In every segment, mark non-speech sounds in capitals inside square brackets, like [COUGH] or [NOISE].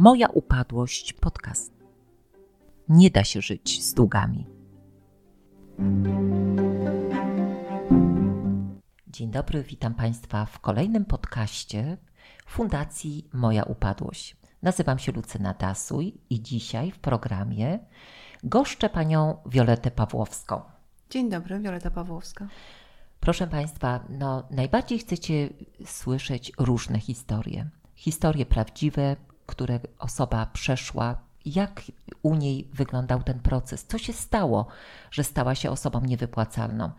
Moja upadłość podcast. Nie da się żyć z długami. Dzień dobry, witam Państwa w kolejnym podcaście Fundacji Moja Upadłość. Nazywam się Lucyna Dasuj i dzisiaj w programie goszczę panią Violetę Pawłowską. Dzień dobry, Wioleta Pawłowska. Proszę Państwa, no, najbardziej chcecie słyszeć różne historie. Historie prawdziwe, które osoba przeszła, jak u niej wyglądał ten proces, co się stało, że stała się osobą niewypłacalną.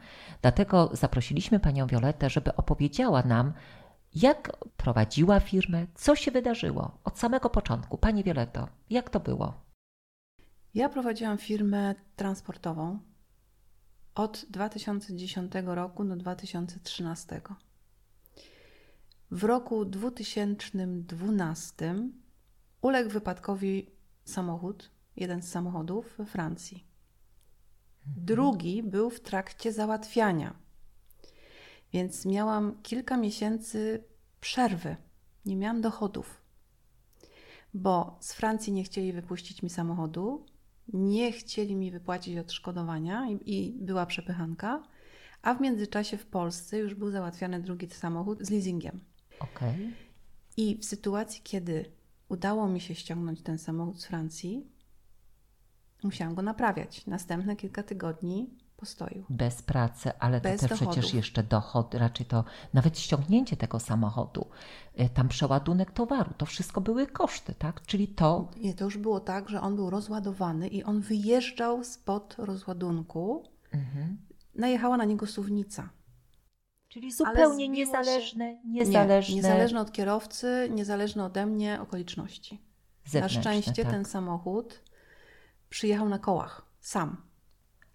Dlatego zaprosiliśmy panią Violetę, żeby opowiedziała nam, jak prowadziła firmę, co się wydarzyło od samego początku. Pani Violeto, jak to było? Ja prowadziłam firmę transportową od 2010 roku do 2013. W roku 2012 uległ wypadkowi samochód, jeden z samochodów we Francji. Drugi był w trakcie załatwiania, więc miałam kilka miesięcy przerwy. Nie miałam dochodów, bo z Francji nie chcieli wypuścić mi samochodu, nie chcieli mi wypłacić odszkodowania i, i była przepychanka, a w międzyczasie w Polsce już był załatwiany drugi samochód z leasingiem. Okej. I w sytuacji, kiedy udało mi się ściągnąć ten samochód z Francji, musiałam go naprawiać. Następne kilka tygodni postoju. Bez pracy, ale Bez to też dochodów. przecież jeszcze dochod, raczej to nawet ściągnięcie tego samochodu, y, tam przeładunek towaru, to wszystko były koszty, tak? Czyli to Nie, to już było tak, że on był rozładowany i on wyjeżdżał spod rozładunku. Mhm. Najechała na niego suwnica. Czyli zupełnie się- niezależne, Nie, niezależne, niezależne od kierowcy, niezależne ode mnie okoliczności. Na szczęście tak. ten samochód przyjechał na kołach, sam.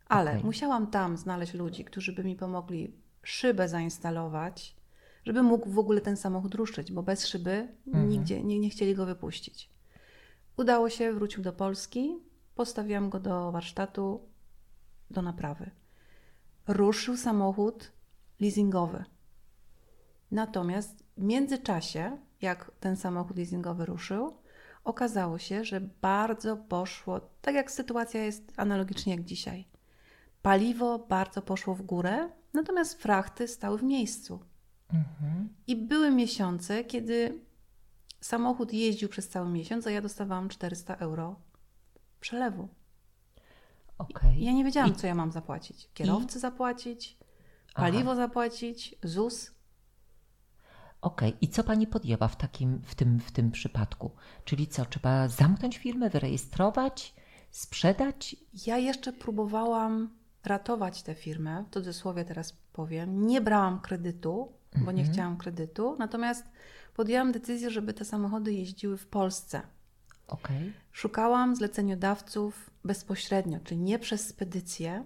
Ale Okej. musiałam tam znaleźć ludzi, którzy by mi pomogli szybę zainstalować, żeby mógł w ogóle ten samochód ruszyć, bo bez szyby Mhm. nigdzie nie, nie chcieli go wypuścić. Udało się, wrócił do Polski, postawiłam go do warsztatu, do naprawy. Ruszył samochód leasingowy. Natomiast w międzyczasie, jak ten samochód leasingowy ruszył, okazało się, że bardzo poszło, tak jak sytuacja jest analogicznie jak dzisiaj. Paliwo bardzo poszło w górę, natomiast frachty stały w miejscu. Mhm. I były miesiące, kiedy samochód jeździł przez cały miesiąc, a ja dostawałam 400 euro przelewu. I ja nie wiedziałam, I- co ja mam zapłacić. Kierowcy zapłacić, Aha. paliwo zapłacić, ZUS. Okej, i co pani podjęła w takim, w tym, w tym przypadku? Czyli co, trzeba zamknąć firmę, wyrejestrować, sprzedać? Ja jeszcze próbowałam ratować tę firmę, w cudzysłowie teraz powiem. Nie brałam kredytu, bo nie Mhm. chciałam kredytu, natomiast podjęłam decyzję, żeby te samochody jeździły w Polsce. Okej. Szukałam zleceniodawców bezpośrednio, czyli nie przez spedycję,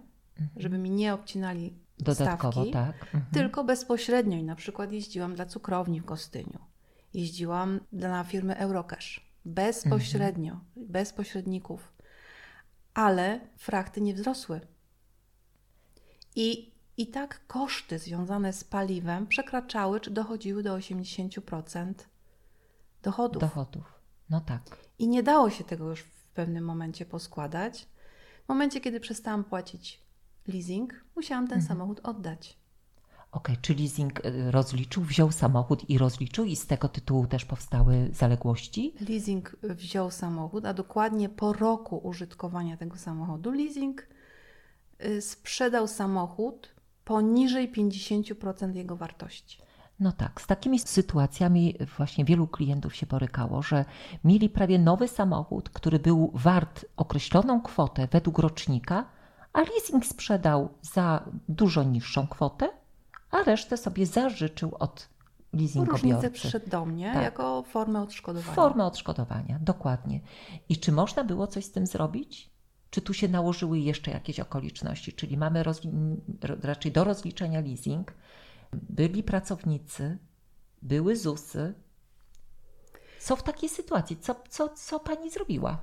żeby mi nie obcinali Dodatkowo, stawki, tak. Mhm. tylko bezpośrednio. I na przykład jeździłam dla cukrowni w Gostyniu, jeździłam dla firmy Eurocash. Bezpośrednio, bez pośredników. Ale frachty nie wzrosły. I, I tak koszty związane z paliwem przekraczały, czy dochodziły do 80% dochodów. Dochodów. No tak. I nie dało się tego już w pewnym momencie poskładać. W momencie, kiedy przestałam płacić leasing, musiałam ten samochód oddać. Okej, czy leasing y, rozliczył, wziął samochód i rozliczył i z tego tytułu też powstały zaległości? Leasing wziął samochód, a dokładnie po roku użytkowania tego samochodu, leasing y, sprzedał samochód poniżej 50% jego wartości. No tak, z takimi sytuacjami właśnie wielu klientów się borykało, że mieli prawie nowy samochód, który był wart określoną kwotę według rocznika, a leasing sprzedał za dużo niższą kwotę, a resztę sobie zażyczył od Różnicę leasingobiorcy. przyszedł do mnie Tak. jako formę odszkodowania. Formę odszkodowania, dokładnie. I czy można było coś z tym zrobić? Czy tu się nałożyły jeszcze jakieś okoliczności? Czyli mamy raczej do rozliczenia leasing, byli pracownicy, były ZUSy. Co w takiej sytuacji? Co, co, co pani zrobiła?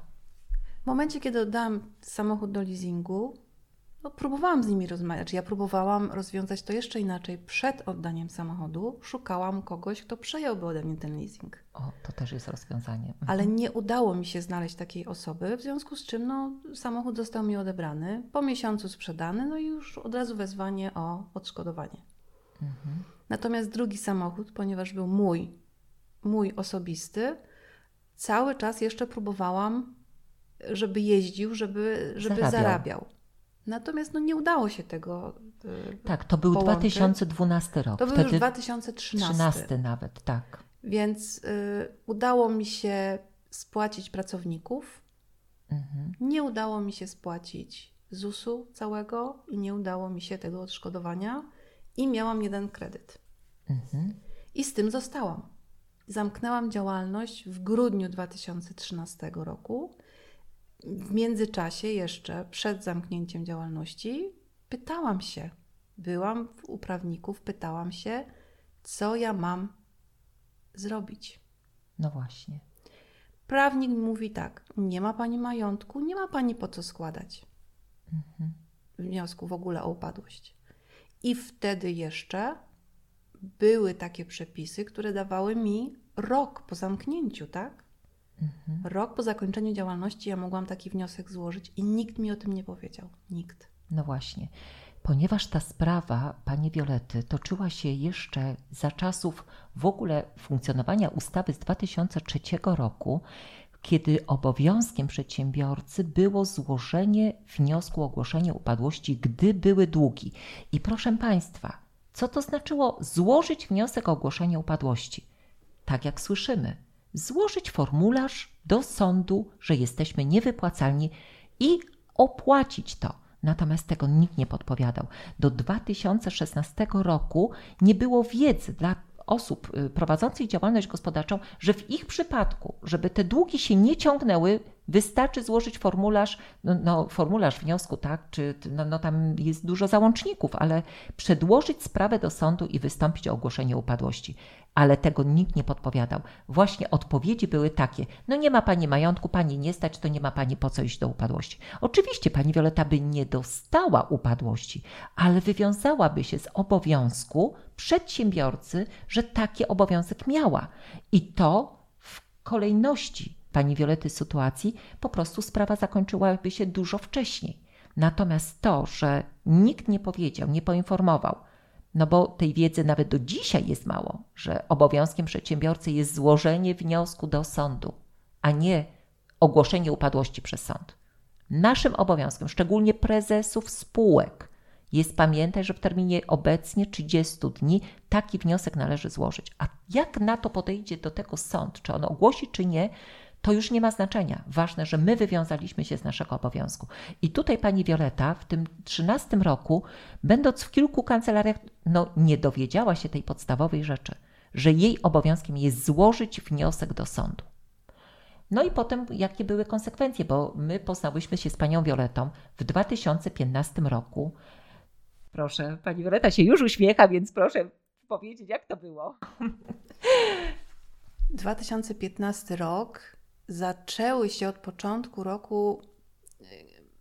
W momencie, kiedy oddałam samochód do leasingu, no, próbowałam z nimi rozmawiać. Ja próbowałam rozwiązać to jeszcze inaczej. Przed oddaniem samochodu szukałam kogoś, kto przejąłby ode mnie ten leasing. O, to też jest rozwiązanie. Mhm. Ale nie udało mi się znaleźć takiej osoby, w związku z czym no, samochód został mi odebrany, po miesiącu sprzedany, no i już od razu wezwanie o odszkodowanie. Mhm. Natomiast drugi samochód, ponieważ był mój, mój osobisty, cały czas jeszcze próbowałam, żeby jeździł, żeby, żeby zarabiał. zarabiał. Natomiast no, nie udało się tego. Yy, tak, to był połączyć. 2012 rok. To był Wtedy już 2013. 13 nawet, tak. Więc yy, udało mi się spłacić pracowników. Mhm. Nie udało mi się spłacić ZUS-u całego i nie udało mi się tego odszkodowania. I miałam jeden kredyt. Mhm. I z tym zostałam. Zamknęłam działalność w grudniu 2013 roku. W międzyczasie, jeszcze przed zamknięciem działalności, pytałam się, byłam u prawników, pytałam się, co ja mam zrobić. No właśnie. Prawnik mówi tak: nie ma pani majątku, nie ma pani po co składać mhm. wniosku w ogóle o upadłość. I wtedy jeszcze były takie przepisy, które dawały mi rok po zamknięciu, tak? Mhm. Rok po zakończeniu działalności ja mogłam taki wniosek złożyć i nikt mi o tym nie powiedział. Nikt. No właśnie. Ponieważ ta sprawa pani Wiolety toczyła się jeszcze za czasów w ogóle funkcjonowania ustawy z 2003 roku, kiedy obowiązkiem przedsiębiorcy było złożenie wniosku o ogłoszenie upadłości, gdy były długi. I proszę Państwa, co to znaczyło złożyć wniosek o ogłoszenie upadłości? Tak jak słyszymy, złożyć formularz do sądu, że jesteśmy niewypłacalni i opłacić to. Natomiast tego nikt nie podpowiadał. Do 2016 roku nie było wiedzy dla osób y, prowadzących działalność gospodarczą, że w ich przypadku, żeby te długi się nie ciągnęły, wystarczy złożyć formularz, no, no formularz wniosku, tak, czy no, no, tam jest dużo załączników, ale przedłożyć sprawę do sądu i wystąpić o ogłoszenie upadłości ale tego nikt nie podpowiadał. Właśnie odpowiedzi były takie: No nie ma pani majątku, pani nie stać, to nie ma pani po co iść do upadłości. Oczywiście pani Wioleta by nie dostała upadłości, ale wywiązałaby się z obowiązku przedsiębiorcy, że taki obowiązek miała. I to w kolejności pani Wiolety sytuacji po prostu sprawa zakończyłaby się dużo wcześniej. Natomiast to, że nikt nie powiedział, nie poinformował, no bo tej wiedzy nawet do dzisiaj jest mało, że obowiązkiem przedsiębiorcy jest złożenie wniosku do sądu, a nie ogłoszenie upadłości przez sąd. Naszym obowiązkiem, szczególnie prezesów spółek, jest pamiętać, że w terminie obecnie 30 dni taki wniosek należy złożyć. A jak na to podejdzie do tego sąd, czy on ogłosi, czy nie, to już nie ma znaczenia. Ważne, że my wywiązaliśmy się z naszego obowiązku. I tutaj pani Wioleta w tym 13 roku, będąc w kilku kancelariach, no nie dowiedziała się tej podstawowej rzeczy, że jej obowiązkiem jest złożyć wniosek do sądu. No i potem jakie były konsekwencje, bo my poznałyśmy się z panią Violetą w 2015 roku. Proszę, pani Violeta się już uśmiecha, więc proszę powiedzieć, jak to było. [LAUGHS] 2015 rok zaczęły się od początku roku y,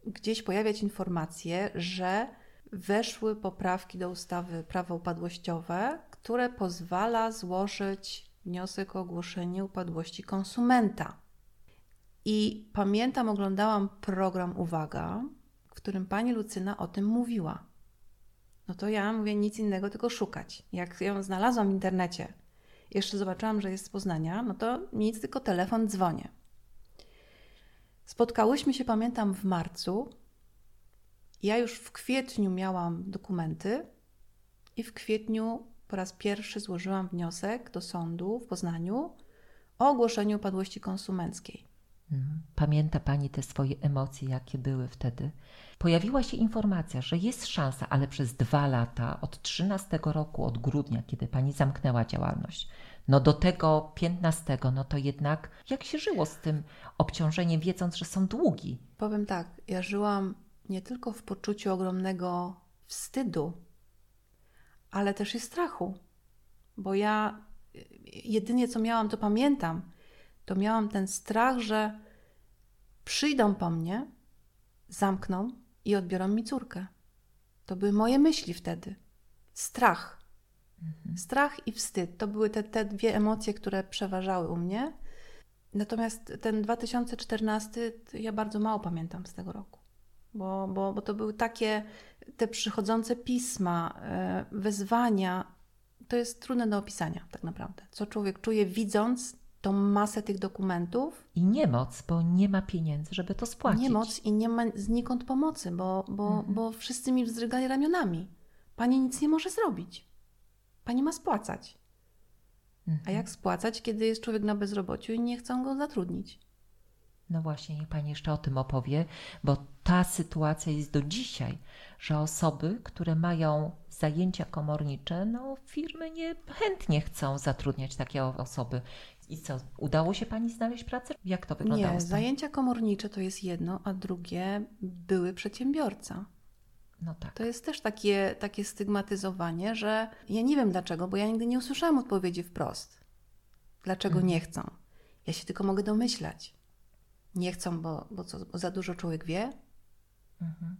gdzieś pojawiać informacje, że weszły poprawki do ustawy prawo upadłościowe, które pozwala złożyć wniosek o ogłoszenie upadłości konsumenta. I pamiętam, oglądałam program Uwaga, w którym pani Lucyna o tym mówiła. No to ja mówię nic innego, tylko szukać. Jak ją znalazłam w internecie, jeszcze zobaczyłam, że jest z Poznania, no to nic, tylko telefon, dzwonię. Spotkałyśmy się, pamiętam, w marcu. Ja już w kwietniu miałam dokumenty i w kwietniu po raz pierwszy złożyłam wniosek do sądu w Poznaniu o ogłoszeniu upadłości konsumenckiej. Pamięta Pani te swoje emocje, jakie były wtedy? Pojawiła się informacja, że jest szansa, ale przez dwa lata, od 13 roku, od grudnia, kiedy Pani zamknęła działalność, no do tego 15, no to jednak jak się żyło z tym obciążeniem, wiedząc, że są długi? Powiem tak, ja żyłam nie tylko w poczuciu ogromnego wstydu, ale też i strachu, bo ja jedynie co miałam, to pamiętam, to miałam ten strach, że przyjdą po mnie, zamkną i odbiorą mi córkę. To były moje myśli wtedy. Strach. Mhm. Strach i wstyd. To były te, te dwie emocje, które przeważały u mnie. Natomiast ten 2014, ja bardzo mało pamiętam z tego roku, bo, bo, bo to były takie te przychodzące pisma, e, wezwania. To jest trudne do opisania, tak naprawdę. Co człowiek czuje, widząc tą masę tych dokumentów. I niemoc, bo nie ma pieniędzy, żeby to spłacić. Niemoc i nie ma znikąd pomocy, bo, bo, mhm. bo wszyscy mi wzdrygali ramionami. Pani nic nie może zrobić. Pani ma spłacać. Mhm. A jak spłacać, kiedy jest człowiek na bezrobociu i nie chcą go zatrudnić? No właśnie, niech Pani jeszcze o tym opowie, bo ta sytuacja jest do dzisiaj, że osoby, które mają zajęcia komornicze, no firmy nie chętnie chcą zatrudniać takie osoby. I co, udało się Pani znaleźć pracę? Jak to wyglądało? Nie, zajęcia komornicze to jest jedno, a drugie były przedsiębiorca. No tak. To jest też takie, takie stygmatyzowanie, że ja nie wiem dlaczego, bo ja nigdy nie usłyszałam odpowiedzi wprost. Dlaczego mhm. nie chcą? Ja się tylko mogę domyślać. Nie chcą, bo, bo, co, bo za dużo człowiek wie? Mhm.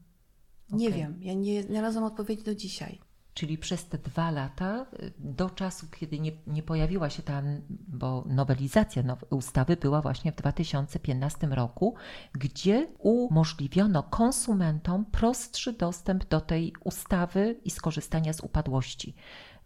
Okay. Nie wiem. Ja nie znalazłam odpowiedzi do dzisiaj. Czyli przez te dwa lata, y, do czasu, kiedy nie, nie pojawiła się ta, bo nowelizacja ustawy była właśnie w 2015 roku, gdzie umożliwiono konsumentom prostszy dostęp do tej ustawy i skorzystania z upadłości.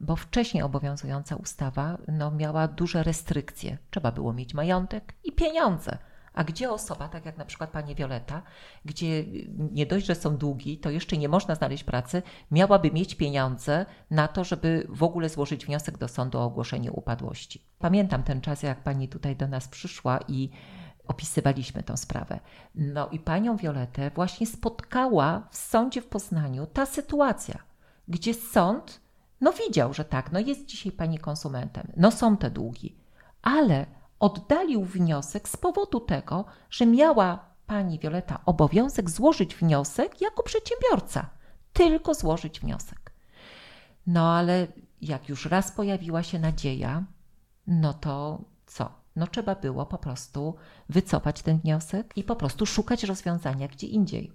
Bo wcześniej obowiązująca ustawa no, miała duże restrykcje. Trzeba było mieć majątek i pieniądze a gdzie osoba, tak jak na przykład pani Wioleta, gdzie nie dość, że są długi, to jeszcze nie można znaleźć pracy, miałaby mieć pieniądze na to, żeby w ogóle złożyć wniosek do sądu o ogłoszenie upadłości. Pamiętam ten czas, jak pani tutaj do nas przyszła i opisywaliśmy tę sprawę. No i panią Violetę właśnie spotkała w sądzie w Poznaniu ta sytuacja, gdzie sąd no widział, że tak, no jest dzisiaj pani konsumentem, no są te długi, ale oddalił wniosek z powodu tego, że miała pani Wioleta obowiązek złożyć wniosek jako przedsiębiorca. Tylko złożyć wniosek. No ale jak już raz pojawiła się nadzieja, no to co? No trzeba było po prostu wycofać ten wniosek i po prostu szukać rozwiązania gdzie indziej.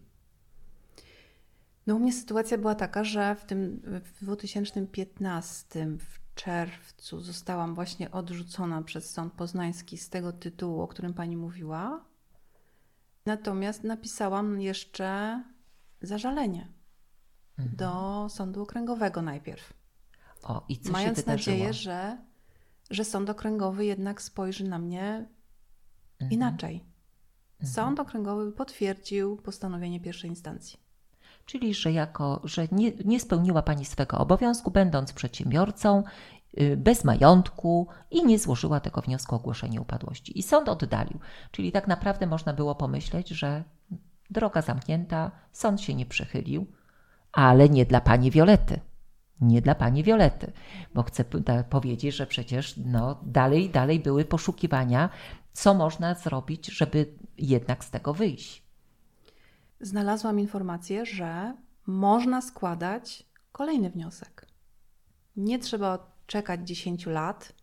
No u mnie sytuacja była taka, że w tym w 2015 w czerwcu zostałam właśnie odrzucona przez Sąd Poznański z tego tytułu, o którym pani mówiła. Natomiast napisałam jeszcze zażalenie mhm. do Sądu Okręgowego najpierw. O, i co Mając się nadzieję, że, że Sąd Okręgowy jednak spojrzy na mnie mhm. inaczej. Mhm. Sąd Okręgowy potwierdził postanowienie pierwszej instancji czyli że jako, że nie, nie spełniła Pani swego obowiązku, będąc przedsiębiorcą, y, bez majątku i nie złożyła tego wniosku o ogłoszenie upadłości. I sąd oddalił. Czyli tak naprawdę można było pomyśleć, że droga zamknięta, sąd się nie przychylił, ale nie dla pani Wiolety. Nie dla pani Wiolety, bo chcę powiedzieć, że przecież no, dalej, dalej były poszukiwania, co można zrobić, żeby jednak z tego wyjść znalazłam informację, że można składać kolejny wniosek. Nie trzeba czekać 10 lat,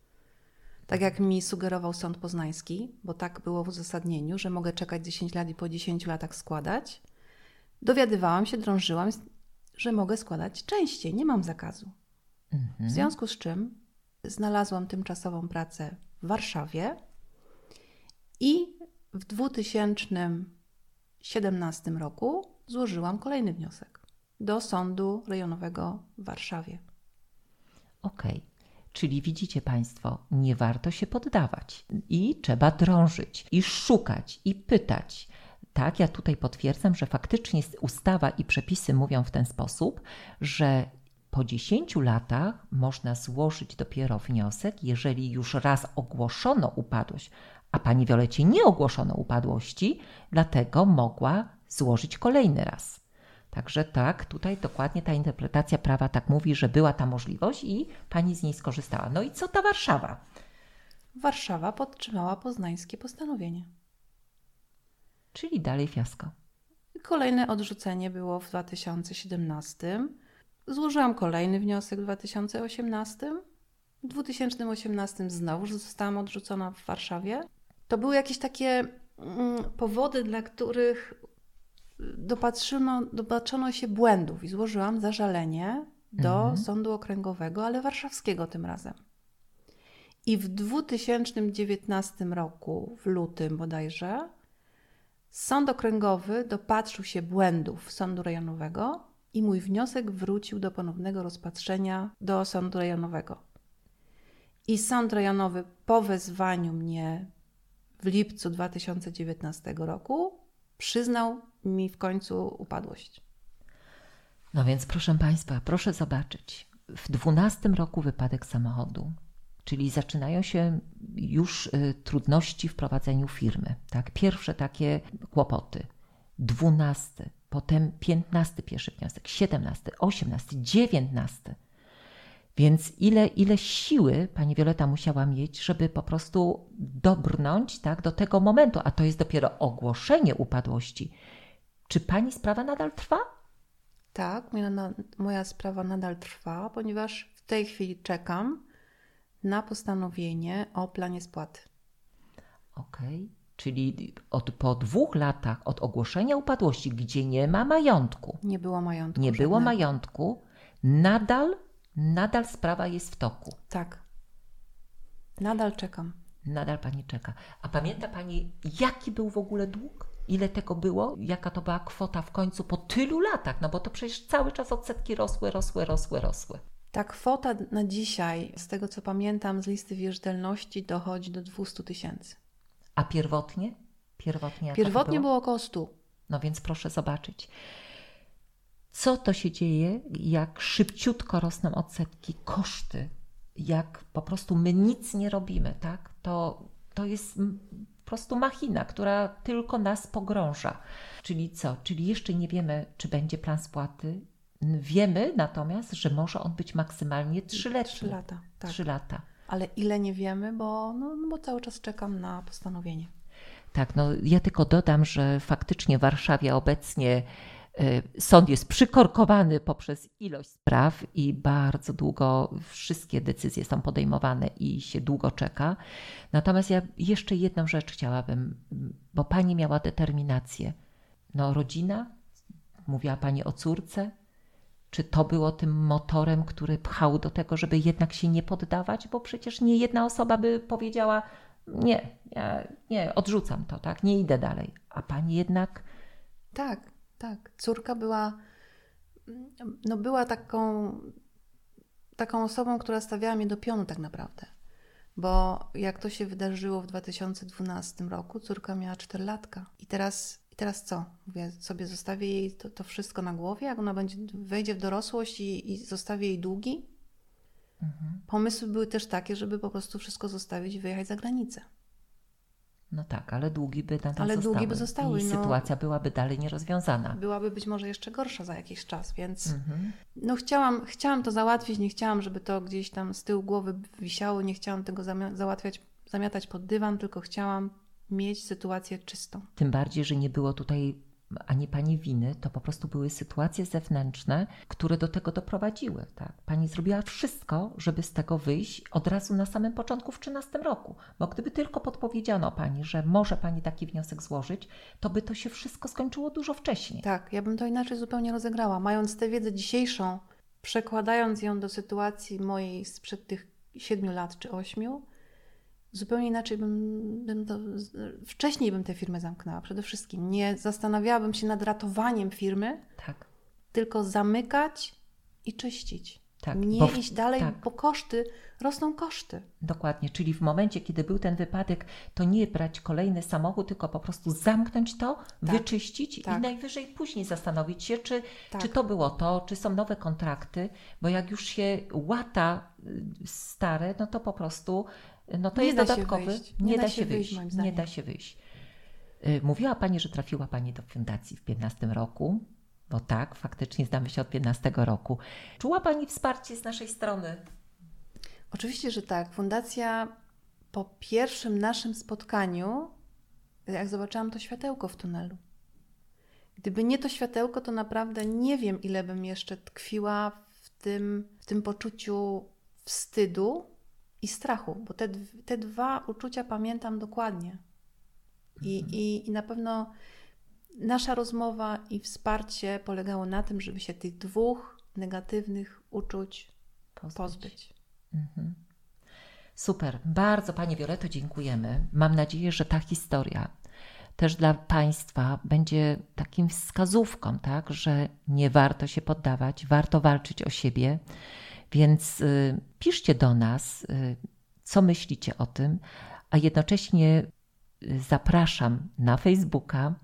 tak jak mi sugerował sąd poznański, bo tak było w uzasadnieniu, że mogę czekać 10 lat i po 10 latach składać. Dowiadywałam się, drążyłam, że mogę składać częściej, nie mam zakazu. Mhm. W związku z czym znalazłam tymczasową pracę w Warszawie i w 2000 2017 roku złożyłam kolejny wniosek do Sądu Rejonowego w Warszawie. Okej. Okay. Czyli widzicie Państwo, nie warto się poddawać i trzeba drążyć, i szukać, i pytać. Tak, ja tutaj potwierdzam, że faktycznie ustawa i przepisy mówią w ten sposób, że po 10 latach można złożyć dopiero wniosek, jeżeli już raz ogłoszono upadłość, a pani Wiolecie nie ogłoszono upadłości, dlatego mogła złożyć kolejny raz. Także tak, tutaj dokładnie ta interpretacja prawa tak mówi, że była ta możliwość i pani z niej skorzystała. No i co ta Warszawa? Warszawa podtrzymała poznańskie postanowienie. Czyli dalej fiasko. Kolejne odrzucenie było w 2017. Złożyłam kolejny wniosek w 2018. W 2018 znowu zostałam odrzucona w Warszawie. To były jakieś takie mm, powody, dla których dopatrzono, dopatrzono się błędów i złożyłam zażalenie do mhm. Sądu Okręgowego, ale warszawskiego tym razem. I w 2019 roku, w lutym bodajże, Sąd Okręgowy dopatrzył się błędów Sądu Rejonowego i mój wniosek wrócił do ponownego rozpatrzenia do Sądu Rejonowego. I Sąd Rejonowy po wezwaniu mnie w lipcu 2019 roku przyznał mi w końcu upadłość. No więc proszę Państwa, proszę zobaczyć. W 12 roku wypadek samochodu, czyli zaczynają się już y, trudności w prowadzeniu firmy. Tak? Pierwsze takie kłopoty. 12, potem 15 pierwszy wniosek, 17, 18, 19. Więc ile, ile siły pani Wioleta musiała mieć, żeby po prostu dobrnąć tak, do tego momentu, a to jest dopiero ogłoszenie upadłości. Czy pani sprawa nadal trwa? Tak, moja, moja sprawa nadal trwa, ponieważ w tej chwili czekam na postanowienie o planie spłaty. Okej. Okay. Czyli od, po dwóch latach od ogłoszenia upadłości, gdzie nie ma majątku. Nie było majątku. Nie żadnego. było majątku, nadal, nadal sprawa jest w toku. Tak. Nadal czekam. Nadal pani czeka. A pamięta pani, jaki był w ogóle dług? Ile tego było? Jaka to była kwota w końcu po tylu latach? No bo to przecież cały czas odsetki rosły, rosły, rosły, rosły. Ta kwota na dzisiaj, z tego co pamiętam z listy wierzytelności, dochodzi do 200 tysięcy. A pierwotnie? Pierwotnie, pierwotnie było? było około 100. No więc proszę zobaczyć. Co to się dzieje, jak szybciutko rosną odsetki, koszty, jak po prostu my nic nie robimy, tak? To, to jest po prostu machina, która tylko nas pogrąża. Czyli co? Czyli jeszcze nie wiemy, czy będzie plan spłaty. Wiemy natomiast, że może on być maksymalnie 3-letni. 3 lata. Tak. 3 lata ale ile nie wiemy, bo, no, no bo cały czas czekam na postanowienie. Tak, no ja tylko dodam, że faktycznie w Warszawie obecnie sąd jest przykorkowany poprzez ilość spraw i bardzo długo wszystkie decyzje są podejmowane i się długo czeka. Natomiast ja jeszcze jedną rzecz chciałabym, bo pani miała determinację. No, rodzina, mówiła pani o córce, czy to było tym motorem, który pchał do tego, żeby jednak się nie poddawać? Bo przecież nie jedna osoba by powiedziała: Nie, ja nie, odrzucam to, tak, nie idę dalej. A pani jednak. Tak, tak. Córka była, no była taką, taką osobą, która stawiała mnie do pionu, tak naprawdę. Bo jak to się wydarzyło w 2012 roku, córka miała 4 latka. I teraz teraz co? Mówię, sobie zostawię jej to, to, wszystko na głowie, jak ona będzie, wejdzie w dorosłość i, i zostawię jej długi? Mhm. Pomysły były też takie, żeby po prostu wszystko zostawić i wyjechać za granicę. No tak, ale długi by nadal ale zostały. długi by zostały. I no, sytuacja byłaby dalej nierozwiązana. Byłaby być może jeszcze gorsza za jakiś czas, więc mhm. no chciałam, chciałam to załatwić, nie chciałam, żeby to gdzieś tam z tyłu głowy wisiało, nie chciałam tego załatwiać, zamiatać pod dywan, tylko chciałam mieć sytuację czystą. Tym bardziej, że nie było tutaj ani pani winy, to po prostu były sytuacje zewnętrzne, które do tego doprowadziły. Tak? Pani zrobiła wszystko, żeby z tego wyjść od razu na samym początku w 13 roku. Bo gdyby tylko podpowiedziano pani, że może pani taki wniosek złożyć, to by to się wszystko skończyło dużo wcześniej. Tak, ja bym to inaczej zupełnie rozegrała. Mając tę wiedzę dzisiejszą, przekładając ją do sytuacji mojej sprzed tych 7 lat czy 8, zupełnie inaczej bym, bym to, wcześniej bym tę firmę zamknęła przede wszystkim. Nie zastanawiałabym się nad ratowaniem firmy, tak. tylko zamykać i czyścić. Tak, nie w, iść dalej, tak. bo koszty, rosną koszty. Dokładnie, czyli w momencie, kiedy był ten wypadek, to nie brać kolejny samochód, tylko po prostu zamknąć to, tak. wyczyścić tak. i najwyżej później zastanowić się, czy, czy tak. to było to, czy są nowe kontrakty, bo jak już się łata y, stare, no to po prostu no to nie jest dodatkowy. Nie, nie, da, się wyjść. wyjść nie da się wyjść. Y, mówiła Pani, że trafiła Pani do fundacji w 15 roku. Bo tak, faktycznie znamy się od 15 roku. Czuła Pani wsparcie z naszej strony? Oczywiście, że tak. Fundacja po pierwszym naszym spotkaniu, jak zobaczyłam to światełko w tunelu. Gdyby nie to światełko, to naprawdę nie wiem, ile bym jeszcze tkwiła w tym, w tym poczuciu wstydu i strachu, bo te, te dwa uczucia pamiętam dokładnie. I, mhm. i, I na pewno Nasza rozmowa i wsparcie polegało na tym, żeby się tych dwóch negatywnych uczuć pozbyć. pozbyć. Mhm. Super. Bardzo Pani Violeto dziękujemy. Mam nadzieję, że ta historia też dla Państwa będzie takim wskazówką, tak, że nie warto się poddawać, warto walczyć o siebie. Więc y, piszcie do nas, y, co myślicie o tym, a jednocześnie y, zapraszam na Facebooka,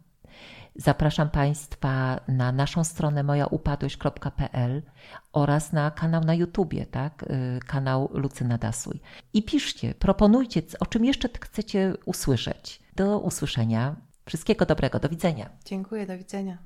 Zapraszam Państwa na naszą stronę mojaupadłość.pl oraz na kanał na YouTubie, tak? kanał Lucyna Dasuj. I piszcie, proponujcie, o czym jeszcze chcecie usłyszeć. Do usłyszenia. Wszystkiego dobrego. Do widzenia. Dziękuję, do widzenia.